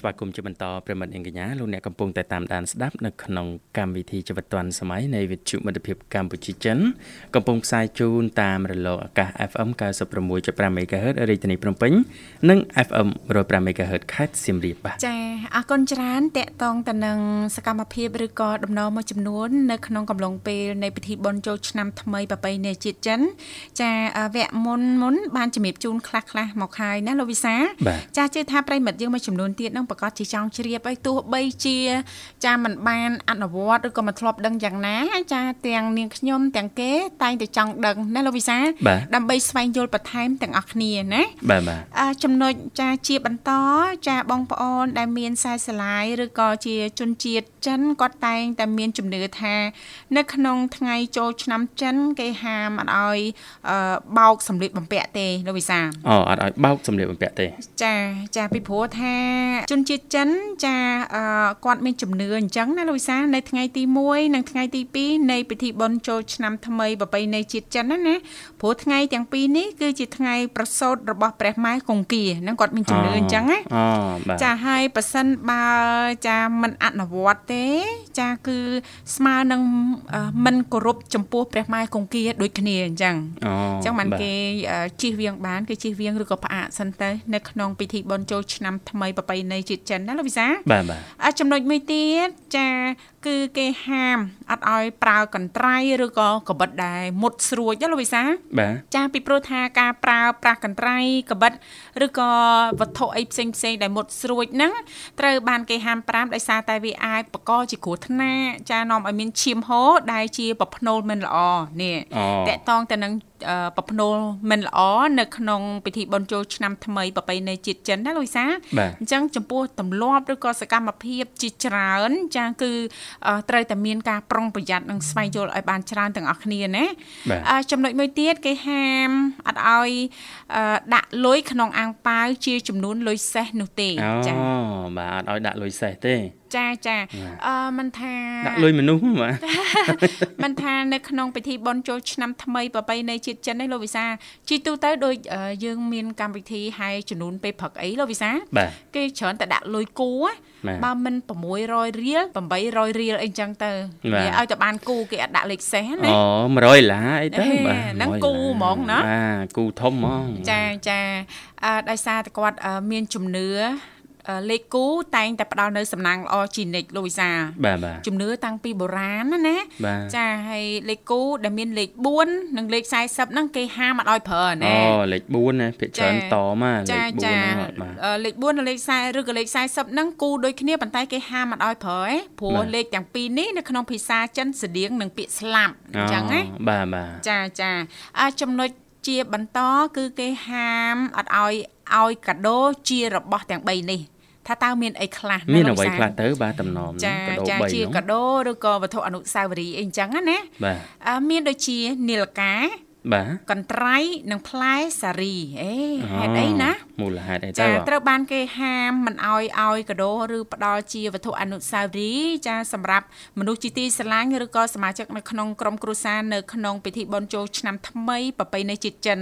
ស្វាគមន៍ជាបន្តប្រិមិត្តអង្គញ្ញាលោកអ្នកកំពុងតែតាមដានស្ដាប់នៅក្នុងកម្មវិធីជីវិតឌွန်សម័យនៃវិទ្យុមិត្តភាពកម្ពុជាចិនកំពុងផ្សាយជូនតាមរលកអាកាស FM 96.5 MHz រាជធានីភ្នំពេញនិង FM 105 MHz ខេត្តសៀមរាបបាទចាអរគុណច្រើនតកតងទៅនឹងសកម្មភាពឬក៏ដំណើរមួយចំនួននៅក្នុងកំឡុងពេលនៃពិធីបុណ្យចូលឆ្នាំថ្មីប្រពៃណីជាតិចិនចាវគ្គមុនមុនបានជំរាបជូនខ្លះខ្លះមកហើយណាលោកវិសាចាជឿថាប្រិមិត្តយើងមួយចំនួននទៀតនឹងប្រកាសជាចង់ជ្រាបហើយទោះបីជា ចាមិនបានអនុវត្តឬក៏មិនធ្លាប់ដឹងយ៉ាងណាចាទាំងនាងខ្ញុំទាំងគេតែងតែចង់ដឹងណាលោកវិសាដើម្បីស្វែងយល់បន្ថែមទាំងអស់គ្នាណាបាទបាទចំណុចចាជាបន្តចាបងប្អូន ដែលមានខ្សែស្រឡាយឬក៏ជាជនជាតិចិនគាត់តែងតែមានជំនឿថា នៅក្នុងថ្ងៃចូលឆ្នាំចិន គេហាមអត់ឲ្យបោកសម្លៀកបំពាក់ទេលោកវិសាអូអត់ឲ្យបោកសម្លៀកបំពាក់ទេ ចាចាពីព្រោះថាជនជាតិចិនចាគាត់មានជំនឿអញ្ចឹងណាលោកវិសានៅថ្ងៃទី1និងថ្ងៃទី2នៃពិធីបុណ្យចូលឆ្នាំថ្មីប្រពៃណីជាតិចិនណាណាព្រោះថ្ងៃទាំងពីរនេះគឺជាថ្ងៃប្រសូតរបស់ព្រះម៉ែគង្គាហ្នឹងគាត់មានជំនឿអញ្ចឹងណាចាហើយប៉ះសិនបើចាមិនអនុវត្តទេ ចាគឺស្មើនឹងមិនគោរពចំពោះព្រះម៉ែគង្គាដូចគ្នាអញ្ចឹងអញ្ចឹងបានគេជិះវៀងបានគេជិះវៀងឬក៏ផ្អាកសិនទៅនៅក្នុងពិធីបុណ្យចូលឆ្នាំថ្មីប្រពៃណីជាតិចិនណាលោកវិសាបាទបាទអាចចំណុចមួយទៀតចាគឺគេហាមអត់ឲ្យប្រើកន្ត្រៃឬក៏កបិតដែលមុតស្រួចណាលោកវិសាបាទចាពីព្រោះថាការប្រើប្រាស់កន្ត្រៃកបិតឬក៏វត្ថុអីផ្សេងផ្សេងដែលមុតស្រួចហ្នឹងត្រូវបានគេហាមប្រាមដោយសារតែវាអាចបកជាគ្រោះថ្នាក់ចានាំឲ្យមានឈាមហូរដែលជាប្រភ្នូលមិនល្អនេះតកតងទៅនឹង ប្រភ្នូលមិនល្អនៅក្នុងពិធីបុណ្យចូលឆ្នាំថ្មីប្រពៃណីជាតិចិនណាលោកវិសាអញ្ចឹងចំពោះទម្លាប់ឬក៏សកម្មភាពជាច្រើន ចាគឺត្រូវតែមានការប្រុងប្រយ័ត្ននិងស្វែងយល់ឲ្យបានច្រើនទាំងអស់គ្នាណាចំណុចមួយទៀតគេហាមអត់ឲ្យដាក់លុយក្នុងអាំងប៉ាវជាចំនួនលុយសេះនោះទេចា៎អូបាទអត់ឲ្យដាក់លុយសេះទេ ចាចាអឺមិនថាដាក់លុយមនុស្សបាទមិនថានៅក្នុងពិធីបុណ្យចូលឆ្នាំថ្មីប្រពៃណីជាតិចិននេះលោកវិសាជីទូទៅដូចយើងមានកម្មវិធីហែចំនួនពេលព្រឹកអីលោកវិសាគេច្រើនតែដាក់លុយគូបើមិន600រៀល800រៀលអីចឹងទៅវាឲ្យតែបានគូគេអត់ដាក់លេខសេះណាអូ100ឡាអីទៅបាទហ្នឹងគូហ្មងណាបាទគូធំហ្មងចាចាអឺដោយសារតែគាត់មានជំនឿ លេខគូតែងតែផ្ដល់នៅសំណាងល្អជានិច្ចលោកវិសាបាទបាទជំនឿតាំងពីបុរាណណាណាចាហើយលេខគូដែលមានលេខ4និងលេខ40ហ្នឹងគេហាមអត់ឲ្យប្រើណែអូលេខ4ណាភាគច្រើនតមកលេខ4ហ្នឹងលេខ4និងលេខ40ឬក៏លេខ40ហ្នឹងគូដូចគ្នាប៉ុន្តែគេហាមអត់ឲ្យប្រើឯព្រោះលេខទាំងពីរនេះនៅក្នុងភាសាចិនស្តៀងនឹងពាក្យស្លាប់អញ្ចឹងណាបាទបាទចាចាអាចំណុចជាបន្តគឺគេហាមអត់ឲ្យឲ្យកាដូជារបស់ទាំង3នេះ ថាតើមានអីខ្លះមានអ្វីខ្លះទៅបាទតំណមកាដូ3ចាជាកាដូឬក៏វត្ថុអនុស្សាវរីយ៍អីចឹងណាបាទមានដូចជានីលកាបាទកន្ត្រៃនិងផ្លែសារីអេហេតុអីណាមូលហេតុអីទៅចាត្រូវបានគេហាមមិនអោយឲ្យកដោឬផ្ដល់ជាវត្ថុអនុស្សាវរីយ៍ចាសម្រាប់មនុស្សជាទីស្រឡាញ់ឬក៏សមាជិកនៅក្នុងក្រុមគ្រួសារនៅក្នុងពិធីបុណ្យចូលឆ្នាំថ្មីប្រពៃណីជាតិចិន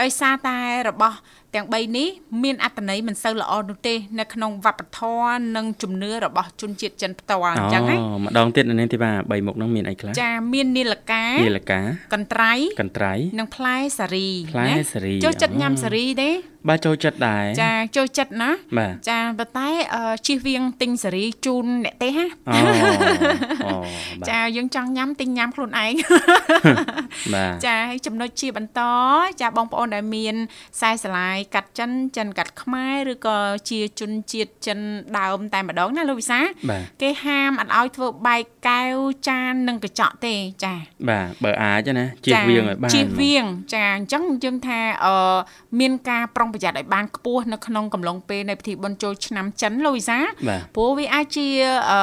ដោយសារតែរបស់ទាំង3នេះមានអត្ថន័យមិនសូវល្អនោះទេ នៅក្នុងវប្បធម៌និងជំនឿរបស់ជនជាតិចិនផ្ទាល់អញ្ចឹងណាអូម្ដងទៀតនៅនេះទីបាទ3មុខហ្នឹងមានអីខ្លះចាមាននីលកានីលកាកន្ត្រៃកន្ត្រៃនិងផ្លែសារីផ្លែសារីចូលចិត្តញ៉ាំសារីទេ បាទចូលចិត្តដែរចាចូលចិត្តណាចាប៉ុន្តែជិះវៀងទិញសេរីជូនអ្នកទេហ៎អូចាយើងចង់ញ៉ាំទិញញ៉ាំខ្លួនឯងបាទចាហើយចំណុចជាបន្តចាបងប្អូនដែលមានខ្សែស្រឡាយកាត់ចិនចិនកាត់ខ្មែរឬក៏ជាជនជាតិចិនដើមតែម្ដងណាលោកវិសា គេហាមអត់ឲ្យធ្វើបែកកែវចាននិងកញ្ចក់ទេចាបាទបើអាចណាជិះវៀងឲ្យបានជិះវៀងចាអញ្ចឹងយើងថាអឺមានការប្រុងប្រយ័ត្នឲ្យបានខ្ពស់នៅក្នុងកំឡុងពេលនៃពិធីបុណ្យចូលឆ្នាំចិនលូវីសាព្រោះវាអាចជាអឺ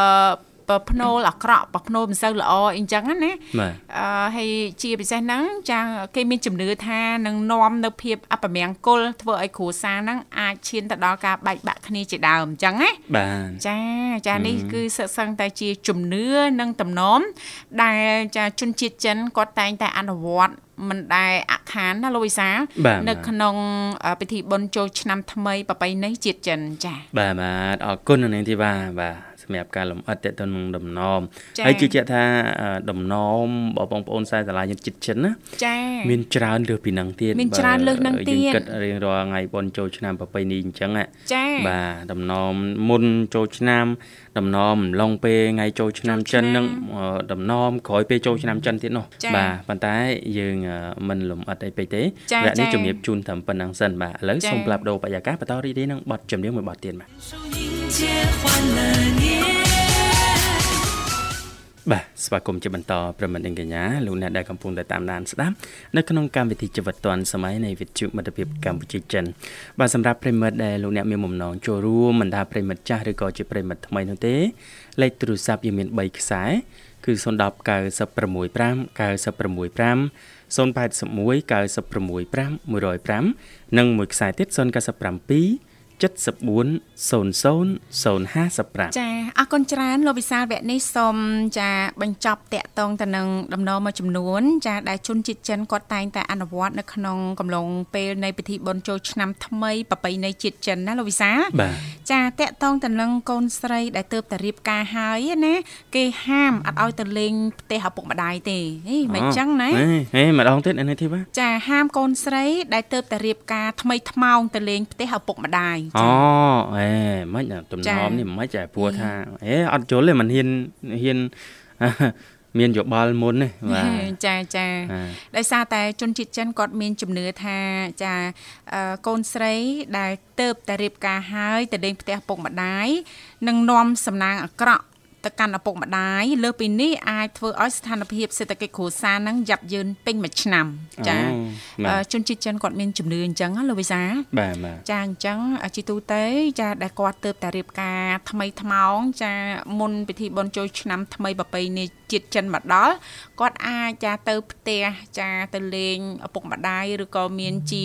ប្រភ្នូលអាក្រក់ប្រភ្នូលមិនសូវល្អអីចឹងណាអឺហើយជាពិសេសហ្នឹងចាគេមានជំនឿថានឹងនាំនៅភាពអពមង្គលធ្វើឲ្យគ្រួសារហ្នឹងអាចឈានទៅដល់ការបែកបាក់គ្នាជាដើមអញ្ចឹងណាបាទចាចានេះគឺសឹកសឹងតែជាជំនឿនិងតំណមដែលចាជនជាតិចិនគាត់តែងតែអនុវត្តមិនដែលអខានណាលោកវិសានៅក្នុងពិធីបុណ្យចូលឆ្នាំថ្មីប្រពៃណីជាតិចិនចា៎បាទបាទអរគុណនាងធីវ៉ាបាទ សម្រាប់ការលំអិតតទៅនឹងដំណមហើយជឿជាក់ថាដំណមបងប្អូនខ្សែសាលាយើងចិត្តចិនណាចាមានច្រើនលើសពីនឹងទៀតមានច្រើនលើសនឹងទៀតយើងគិតរៀងរាល់ថ្ងៃបុណ្យចូលឆ្នាំប្រពៃណីអញ្ចឹងចាបាទដំណមមុនចូលឆ្នាំដំណមឡុងពេលថ្ងៃចូលឆ្នាំចិននឹងដំណមក្រោយពេលចូលឆ្នាំចិនទៀតនោះបាទប៉ុន្តែយើងមិនលំអិតអីពេកទេវគ្គនេះជំរាបជូនត្រឹមប៉ុណ្្នឹងសិនបាទឥឡូវសូមផ្លាប់ដោបរិយាកាសបន្តរីករាយនឹងបទចម្រៀងមួយបទទៀតបាទ បាទស្វាគមន៍ជាបន្តប្រិមិត្តនិងកញ្ញាលោកអ្នកដែលកំពុងតែតាមដានស្ដាប់នៅក្នុងកម្មវិធីជីវិតឌွန်សម័យនៃវិទ្យុមិត្តភាពកម្ពុជាចិនបាទសម្រាប់ប្រិមិត្តដែលលោកអ្នកមានបំណងចូលរួមមិនថាប្រិមិត្តចាស់ឬក៏ជាប្រិមិត្តថ្មីនោះទេលេខទូរស័ព្ទយើងមាន3ខ្សែគឺ010 965 965 081 965 105និងមួយខ្សែទៀត097 74 00 055ចាអរគុណច្រើនលោកវិសាលវគ្គនេះសូមចាបញ្ចប់តកតងទៅនឹងដំណរមួយចំនួន ចាដែលជនជាតិចិនគាត់តែងតែអនុវត្តនៅក្នុងកំឡុងពេលនៃពិធីបុណ្យចូលឆ្នាំថ្មីប្រពៃណីជាតិចិនណាលោកវិសាលចាតកតងទៅនឹងកូនស្រីដែលទើបតែរៀបការហើយណាគេហាមអត់ឲ្យទៅលេងផ្ទះឪពុកម្ដាយទេហេមិនចឹងណាហេម្ដងទៀតនេះធីបាចាហាមកូនស្រីដែលទើបតែរៀបការថ្មីថ្មោងទៅលេងផ្ទះឪពុកម្ដាយអូអេមិនទំនំនេះមិនចាព្រោះថាអេអត់យល់ទេមិនហ៊ានហ៊ានមានយោបល់មុនទេបាទចាចាដោយសារតែជនជាតិចិនគាត់មានជំនឿថាចាកូនស្រីដែលទៅតែរៀបការហើយទៅលេងផ្ទះពុកម្ដាយនឹងនាំសំណាងអាក្រក់ ទៅកាន់ឪពុកម្ដាយលើពីនេះអាចធ្វើឲ្យស្ថានភាពសេដ្ឋកិច្ចគ្រួសារហ្នឹងយ៉ាប់យ៉ឺនពេញមួយឆ្នាំចាជនជាតិចិនគាត់មានជំនឿអញ្ចឹងលោកវិសាបាទបាទចាអញ្ចឹងជីទូទៅចាដែលគាត់ទៅតែរៀបការថ្មីថ្មោងចាមុនពិធីបុណ្យចូលឆ្នាំថ្មីប្រពៃណីជាតិចិនមកដល់គាត់អាចចាទៅផ្ទះចាទៅលេងឪពុកម្ដាយឬក៏មានជា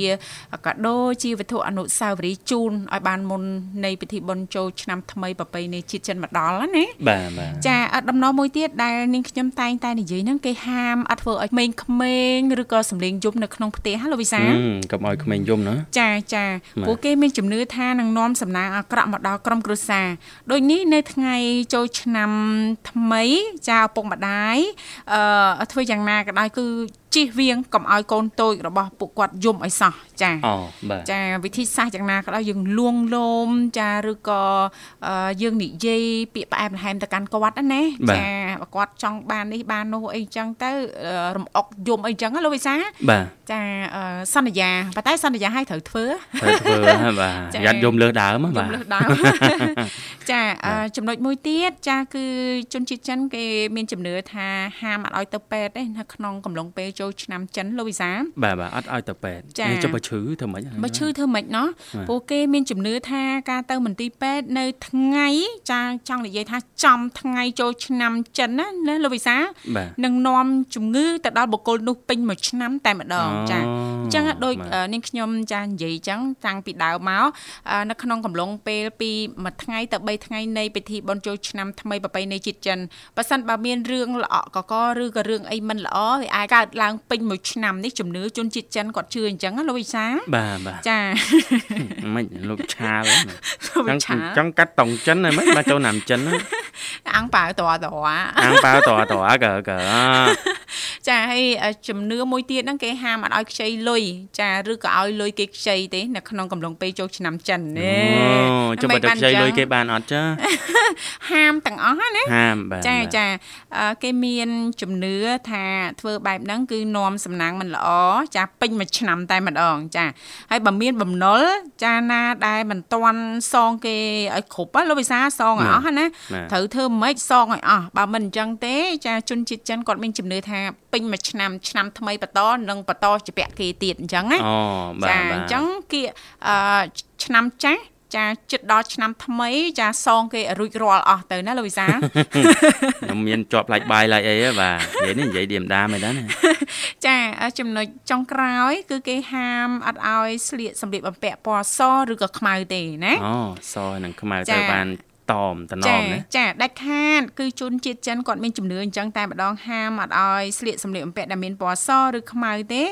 កាដូជាវត្ថុអនុស្សាវរីយ៍ជូនឲ្យបានមុននៃពិធីបុណ្យចូលឆ្នាំថ្មីប្រពៃណីជាតិចិនមកដល់ណាបាទបាទចាអត់ដំណរមួយទៀតដែលនាងខ្ញុំតែងតែនិយាយហ្នឹងគេហាមអត់ធ្វើឲ្យក្មេងក្មេងឬក៏សំលេងយំនៅក្នុងផ្ទះហ៎លោកវិសាកុំឲ្យក្មេងយំណាចាចាព្រោះគេមានជំនឿថានឹងនាំសំណាងអាក្រក់មកដល់ក្រុមគ្រួសារដូចនេះនៅថ្ងៃចូលឆ្នាំថ្មីចាឪពុកម្ដាយអឺធ្វើយ៉ាងណាក៏ដោយគឺ ជិះវៀងកុំឲ្យកូនតូចរបស់ពួកគាត់យំឲ្យសោះចាអូបាទចាវិធីសាស្ត្រយ៉ាងណាក៏ដោយយើងលួងលោមចាឬក៏យើងនិយាយពាក្យផ្អែមល្ហែមទៅកាន់គាត់ណាចាគាត់ចង់បាននេះបាននោះអីចឹងទៅរំអុកយំអីចឹងលោកវិសាបាទចាសន្យាប៉ុន្តែសន្យាឲ្យត្រូវធ្វើត្រូវធ្វើបាទយ៉ាត់យំលើដើមបាទយំលើដើមចាចំណុចមួយទៀតចាគឺជនជាតិចិនគេមានជំនឿថាហាមអត់ឲ្យទៅពេទ្យទេនៅក្នុងកំឡុងពេលចូលឆ្នាំចិនលោកវិសាបាទបាទអត់ឲ្យទៅពេទ្យចុះបើឈឺធ្វើម៉េចបើឈឺធ្វើម៉េចណោះព្រោះគេមានជំនឿថាការទៅមន្ទីរពេទ្យនៅថ្ងៃចាចង់និយាយថាចំថ្ងៃចូលឆ្នាំចិនណាណាលោកវិសានឹងនាំជំងឺទៅដល់បុគ្គលនោះពេញមួយឆ្នាំតែម្ដងចាអញ្ចឹងដូចនាងខ្ញុំចានិយាយអញ្ចឹងតាំងពីដើមមកនៅក្នុងកំឡុងពេលពីមួយថ្ងៃទៅ3ថ្ងៃនៃពិធីបុណ្យចូលឆ្នាំថ្មីប្រពៃណីជាតិចិនបើសិនបើមានរឿងល្អកកឬក៏រឿងអីមិនល្អវាអាចកើតឡើងពេញមួយឆ្នាំនេះជំនឿជនជាតិចិនគាត់ជឿអញ្ចឹងលោកវិសាបាទបាទចាមិនលោកឆាលចង់ចង់កាត់តង់ចិនហើយមិនមកចូលណាំចិនអាំងប៉ាវតតអាំងប៉ាវតតកកចាហើយជំនឿមួយទៀតហ្នឹងគេហាមអត់ឲ្យខ្ចីលុយចាឬក៏ឲ្យលុយគេខ្ចីទេនៅក្នុងកំឡុងពេលចូលឆ្នាំចិននេះអូចាំបើទៅខ្ចីលុយគេបានអត់ចាហាមទាំងអស់ណាហាមបាទចាចាគេមានជំនឿថាធ្វើបែបហ្នឹងគឺនាំសំណាងមិនល្អចាពេញមួយឆ្នាំតែម្ដងចាហើយបើមានបំណុលចាណាដែលមិនតន់សងគេឲ្យគ្រប់លោកវិសាសងឲ្យអស់ណាត្រូវធ្វើម៉េចសងឲ្យអស់បើមិនអញ្ចឹងទេចាជនជាតិចិនគាត់មានជំនឿថាពេញមួយឆ្នាំឆ្នាំថ្មីបន្តនិងបន្តជាពាក់គេទៀតអញ្ចឹងណាអូបាទចាអញ្ចឹងគៀកអឺឆ្នាំចាស់ ចាជិតដល់ឆ្នាំថ្មី ចាសងគេរួចរាល់អស់ទៅណាលោកវិសាខ្ញុំមានជាប់ផ្លាច់បាយឡាយអីបាទនិយាយនេះនិយាយឌៀមដាមែនទេណាចាចំណុចចុងក្រោយ គឺគេហាមអត់ឲ្យស្លៀកសម្លៀកបំពាក់ពណ៌សឬក៏ខ្មៅទេណាអូសនិងខ្មៅត្រូវបានតមតំណមណាចាដាច់ខាតគឺជនជាតិចិនគាត់មានជំនឿអញ្ចឹងតែម្ដងហាមអត់ឲ្យស្លៀកសម្លៀកបំពាក់ដែលមានពណ៌សឬខ្មៅទេ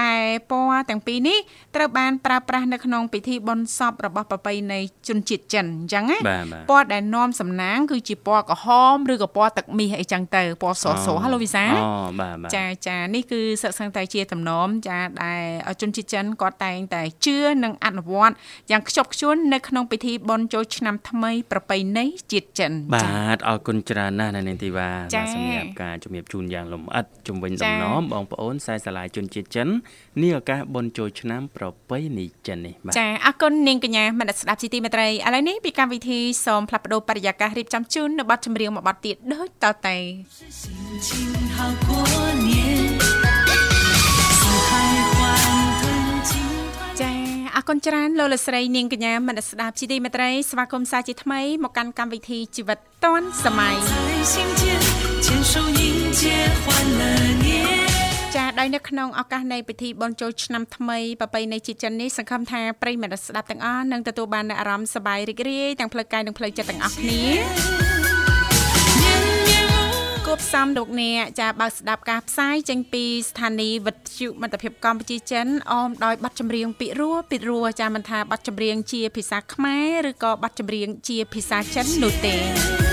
ដែលពណ៌ទាំងពីរនេះត្រូវបានប្រើប្រាស់នៅក្នុងពិធីបុណ្យសពរបស់ប្រពៃណីជនជាតិចិនអញ្ចឹងណាពណ៌ដែលនាំសំណាង គឺជាពណ៌ក្រហមឬក៏ពណ៌ទឹកមាសអីចឹងទៅពណ៌ស្រស់ស្រស់ហ៎លោកវិសាអូបាទបាទចាចានេះគឺសឹកសឹងតែជាតំណមចាដែលជនជាតិចិនគាត់តែងតែជឿនិងអនុវត្តយ៉ាងខ្ជាប់ខ្ជួននៅក្នុងពិធីបុណ្យចូលឆ្នាំថ្មីប្រពៃណីជាតិចិនបាទអរគុណច្រើនណាស់នៅនាងធីវ៉ាបាទសម្រាប់ការជំរាបជូនយ៉ាងលម្អិតជំវិញតំណមបងប្អូនខ្សែសាលាជនជាតិចិននេះឱកាសបុណ្យចូលឆ្នាំប្រពៃណីចិននេះបាទចាអរគុណនាងកញ្ញាមនស្ដាប់ជីទីមេត្រីឥឡូវនេះពីកម្មវិធីសូមផ្លាស់ប្ដូរបរិយាកាសរៀបចំជូននៅប័ណ្ណចម្រៀងមួយប័ណ្ណទៀតដូចតទៅចាអរគុណច្រើនលោកលស្រីនាងកញ្ញាមនស្ដាប់ជីទីមេត្រីស្វាគមន៍សាជាថ្មីមកកាន់កម្មវិធីជីវិតឌွန်សម័យចា ដោយនៅក្នុងឱកាសនៃពិធីបុណ្យចូលឆ្នាំថ្មីប្រពៃណីជាតិចិននេះសង្ឃឹមថាប្រិយមិត្តស្ដាប់ទាំងអស់នឹងទទួលបានអារម្មណ៍សប្បាយរីករាយទាំងផ្លូវកាយនិងផ្លូវចិត្តទាំងអស់គ្នាគប់សំលោកអ្នកចាបើកស្ដាប់ការផ្សាយចេញពីស្ថានីយ៍វិទ្យុមិត្តភាពកម្ពុជាចិនអមដោយបទចម្រៀងពីរោះពីរោះចាមិនថាបទចម្រៀងជាភាសាខ្មែរឬក៏បទចម្រៀងជាភាសាចិននោះទេ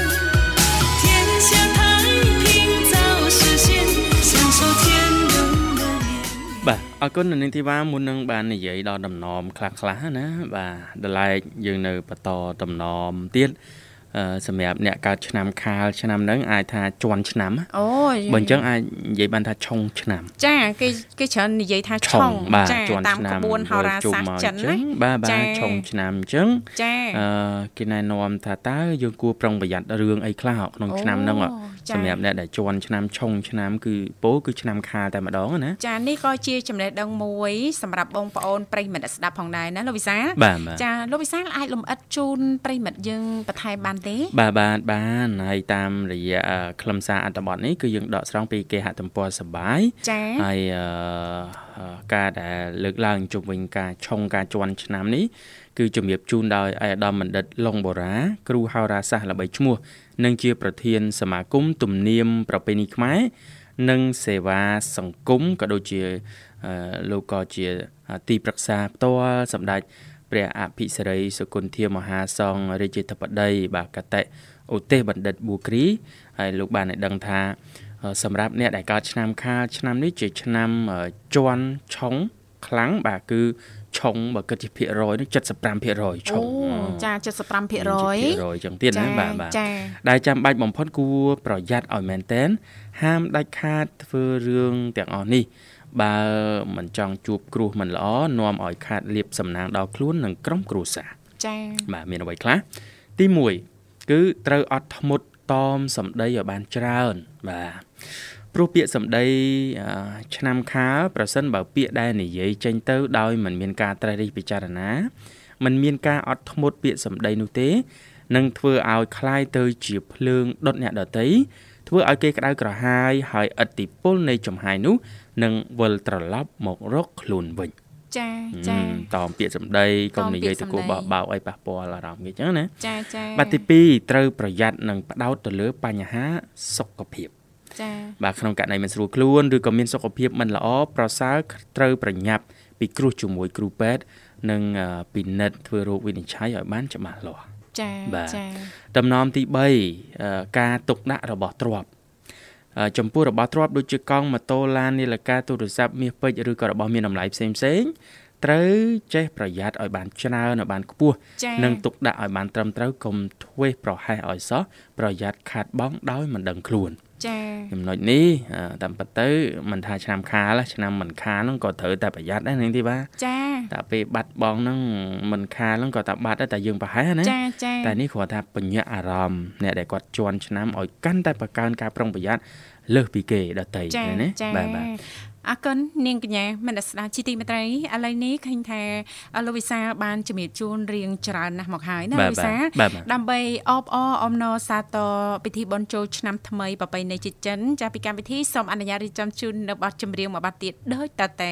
បាទអរគុណនៅនាងធីវ៉ាមុននឹងបាននិយាយដល់ដំណមខ្លះៗណាបាទដល់ឡែកយើងនៅបន្តដំណមទៀត សម្រាប់អ្នកកើតឆ្នាំខាលឆ្នាំហ្នឹងអាចថាជន់ឆ្នាំអូបើអញ្ចឹងអាចនិយាយបានថាឆុងឆ្នាំ ចាគេគេច្រើននិយាយថាឆុងចាតាមក្បួនហោរាសាស្ត្រចិនណាបាទបាទឆុងឆ្នាំអញ្ចឹងចាអឺគេណែនាំថាតើយើងគួរប្រុងប្រយ័ត្នរឿងអីខ្លះក្នុងឆ្នាំហ្នឹងសម្រាប់អ្នកដែលជន់ឆ្នាំឆុងឆ្នាំគឺពោគឺឆ្នាំខាលតែម្ដងណាចានេះក៏ជាចំណេះដឹងមួយសម្រាប់បងប្អូនប្រិយមិត្តស្ដាប់ផងដែរណាលោកវិសាចាលោកវិសាអាចលំអិតជូនប្រិយមិត្តយើងបន្ថែមបានទេ បាទបាទបានហើយតាមរយៈខ្លឹមសារអត្ថបទនេះគឺយើងដកស្រង់ពីគេហទំព័រសបាយចា៎ហើយការដែលលើកឡើងជុំវិញការឆុងការជន់ឆ្នាំនេះគឺជំរាបជូនដោយឯកឧត្តមបណ្ឌិតលងបូរ៉ាគ្រូហោរាសាស្ត្រល្បីឈ្មោះនិងជាប្រធានសមាគមទំនៀមប្រពៃណីខ្មែរនិងសេវាសង្គមក៏ដូចជាលោកក៏ជាទីប្រឹក្សាផ្ទាល់សម្ដេច ព្រះអភិសិរីសុគន្ធាមហាសង្ឃរាជធិបតីបាទកតេឧទេសបណ្ឌិតប៊ូគ្រីហើយលោកបានឲ្យដឹងថាសម្រាប់អ្នកដែលកើតឆ្នាំខាលឆ្នាំនេះជាឆ្នាំជន់ឆុងខ្លាំងបាទគឺឆុងបើគិតជាភាគរយនោះ75%ឆុងចា75%ភាគរយចឹងទៀតណាបាទបាទដែលចាំបាច់បំផុតគួរប្រយ័ត្នឲ្យមែនតែនហាមដាច់ខាតធ្វើរឿងទាំងអស់នេះ បើមិនចង់ជួបគ្រោះមិនល្អនាំឲ្យខាតលៀបសំណាងដល់ខ្លួននិងក្រុមគ្រួសារចា៎បាទមានអ្វីខ្លះទី1គឺត្រូវអត់ធ្មត់តមសម្ដីឲ្យបានច្រើនបាទព្រោះពាក្យសម្ដីឆ្នាំខាលប្រសិនបើពាក្យដែលនិយាយចេញទៅដោយមិនមានការត្រេះរិះពិចារណាមិនមានការអត់ធ្មត់ពាក្យសម្ដីនោះទេនឹងធ្វើឲ្យคล้ายទៅជាភ្លើងដុតអ្នកដតីធ្វើឲ្យគេក្តៅក្រហាយហើយឥទ្ធិពលនៃចំហាយនោះ នឹងវិលត្រឡប់មករកខ្លួនវិញចាចាតមពាក្យសម្ដីកុំនិយាយទៅគោបោកបោកឲ្យប៉ះពាល់អារម្មណ៍គេចឹងណាចាចាបាទទី2ត្រូវប្រយ័ត្ននិងផ្ដោតទៅលើបញ្ហាសុខភាពចាបាទក្នុងករណីមិនស្រួលខ្លួនឬក៏មានសុខភាពមិនល្អប្រសើរត្រូវប្រញាប់ពីគ្រោះជាមួយគ្រូពេទ្យនិងពិនិត្យធ្វើរោគវិនិច្ឆ័យឲ្យបានច្បាស់លាស់ចាចាតំណមទី3ការទុកដាក់របស់ទ្រព្យ ចំពោះរបស់ទ្រព្យដូចជាកង់ម៉ូតូឡាននាឡិកាទូរស័ព្ទមាសពេជ្រឬក៏របស់មានតម្លៃផ្សេងផ្សេងត្រូវចេះប្រយ័ត្នឲ្យបានច្រើនឲ្យបានខ្ពស់និងទុកដាក់ឲ្យបានត្រឹមត្រូវកុំធ្វេសប្រហែសឲ្យសោះប្រយ័ត្នខាតបង់ដោយមិនដឹងខ្លួន ចាចំណុចនេះតាមពិតទៅមិនថាឆ្នាំខាលឆ្នាំមិនខាលហ្នឹងក៏ត្រូវតែប្រយ័ត្នដែរនាងទីបាចាតែពេលបាត់បង់ហ្នឹងមិនខាលហ្នឹងក៏តែបាត់ដែរតែយើងប្រហែលណាចាចាតែនេះគ្រាន់តែបញ្ញាអារម្មណ៍អ្នកដែលគាត់ជន់ឆ្នាំឲ្យកាន់តែបង្កើនការប្រុងប្រយ័ត្នលើសពីគេដទៃណាបាទបាទ អរគុណនាងកញ្ញាមនស្ដាប់ជីទីមេត្រីឥឡូវនេះឃើញថាលោកវិសាបានជំរាបជូនរៀងច្រើនណាស់មកហើយណាលោកវិសាដើម្បីអបអរអំណរសាទរពិធីបុណ្យចូលឆ្នាំថ្មីប្រពៃណីជាតិចិនចាពីកម្មវិធីសូមអនុញ្ញាតរៀបចំជូននៅបទចម្រៀងមួយបទទៀតដូចតទៅ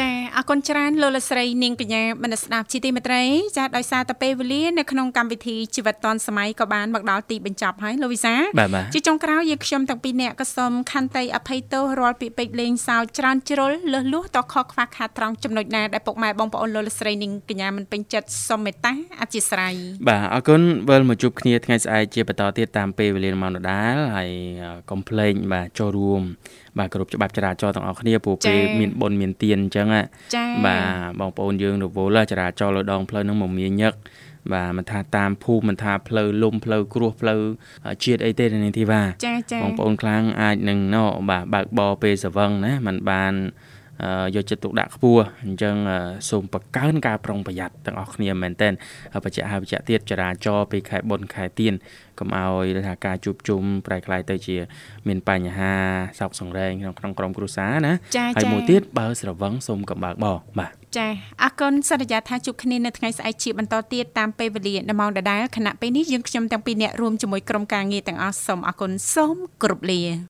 ចាអរគុណច្រើនលោកលស្រីនាងកញ្ញាមនស្ដាប់ជីទីមេត្រី ចាដោយសារតែពេលវេលានៅក្នុងកម្មវិធីជីវិតឌွန်សម័យក៏បានមកដល់ទីបញ្ចប់ហើយលោកវិសាជាចុងក្រោយយើងខ្ញុំទាំងពីរនាក់ក៏សូមខន្តីអភ័យទោសរាល់ពាក្យពេចន៍លេងសើចច្រើនជ្រុលលើសលួសតខកខ្វះខាតត្រង់ចំណុចណាដែលពុកម៉ែបងប្អូនលោកលស្រីនាងកញ្ញាមិនពេញចិត្តសូមមេត្តាអធិស្ឋានបាទអរគុណវិលមកជួបគ្នាថ្ងៃស្អែកជាបន្តទៀតតាមពេលវេលាម៉ោងដដែលហើយកុំភ្លេចបាទចូលរួម បាទគ្រប់ច្បាប់ចរាចរណ៍ទាំងអស់គ្នាព្រោះពេលមានបុណ្យមានទានអញ្ចឹងបាទបងប្អូនយើងរវល់ចរាចរណ៍លើដងផ្លូវហ្នឹងមកមានញឹកបាទមិនថាតាមភូមិមិនថាផ្លូវលំផ្លូវគ្រោះផ្លូវជាតិអីទេនាងធីវ៉ាចាចាបងប្អូនខ្លាំងអាចនឹងណបាទបើកបរពេលសវឹងណាมันបាន យកចិត្តទុកដាក់ខ្ពស់អញ្ចឹងសូមបង្កើនការប្រុងប្រយ័ត្នទាំងអស់គ្នាមែនទែនបច្ចៈហើយបច្ចៈទៀតចរាចរពេលខែបុណ្យខែទៀនកុំឲ្យថាការជួបជុំប្រែក្លាយទៅជា មានបញ្ហាសោកសង្រេងក្នុងក្នុងក្រុមគ្រួសារណាហើយមួយទៀតបើស្រវឹងសូមកុំបើកបោបាទចាអរគុណសន្យាថាជួបគ្នានៅថ្ងៃស្អែកជាបន្តទៀតតាមពេលវេលាដំណងដដែលគណៈពេលនេះយើងខ្ញុំទាំងពីរអ្នករួមជាមួយក្រុមការងារទាំងអស់សូមអរគុណសូមគោរពលា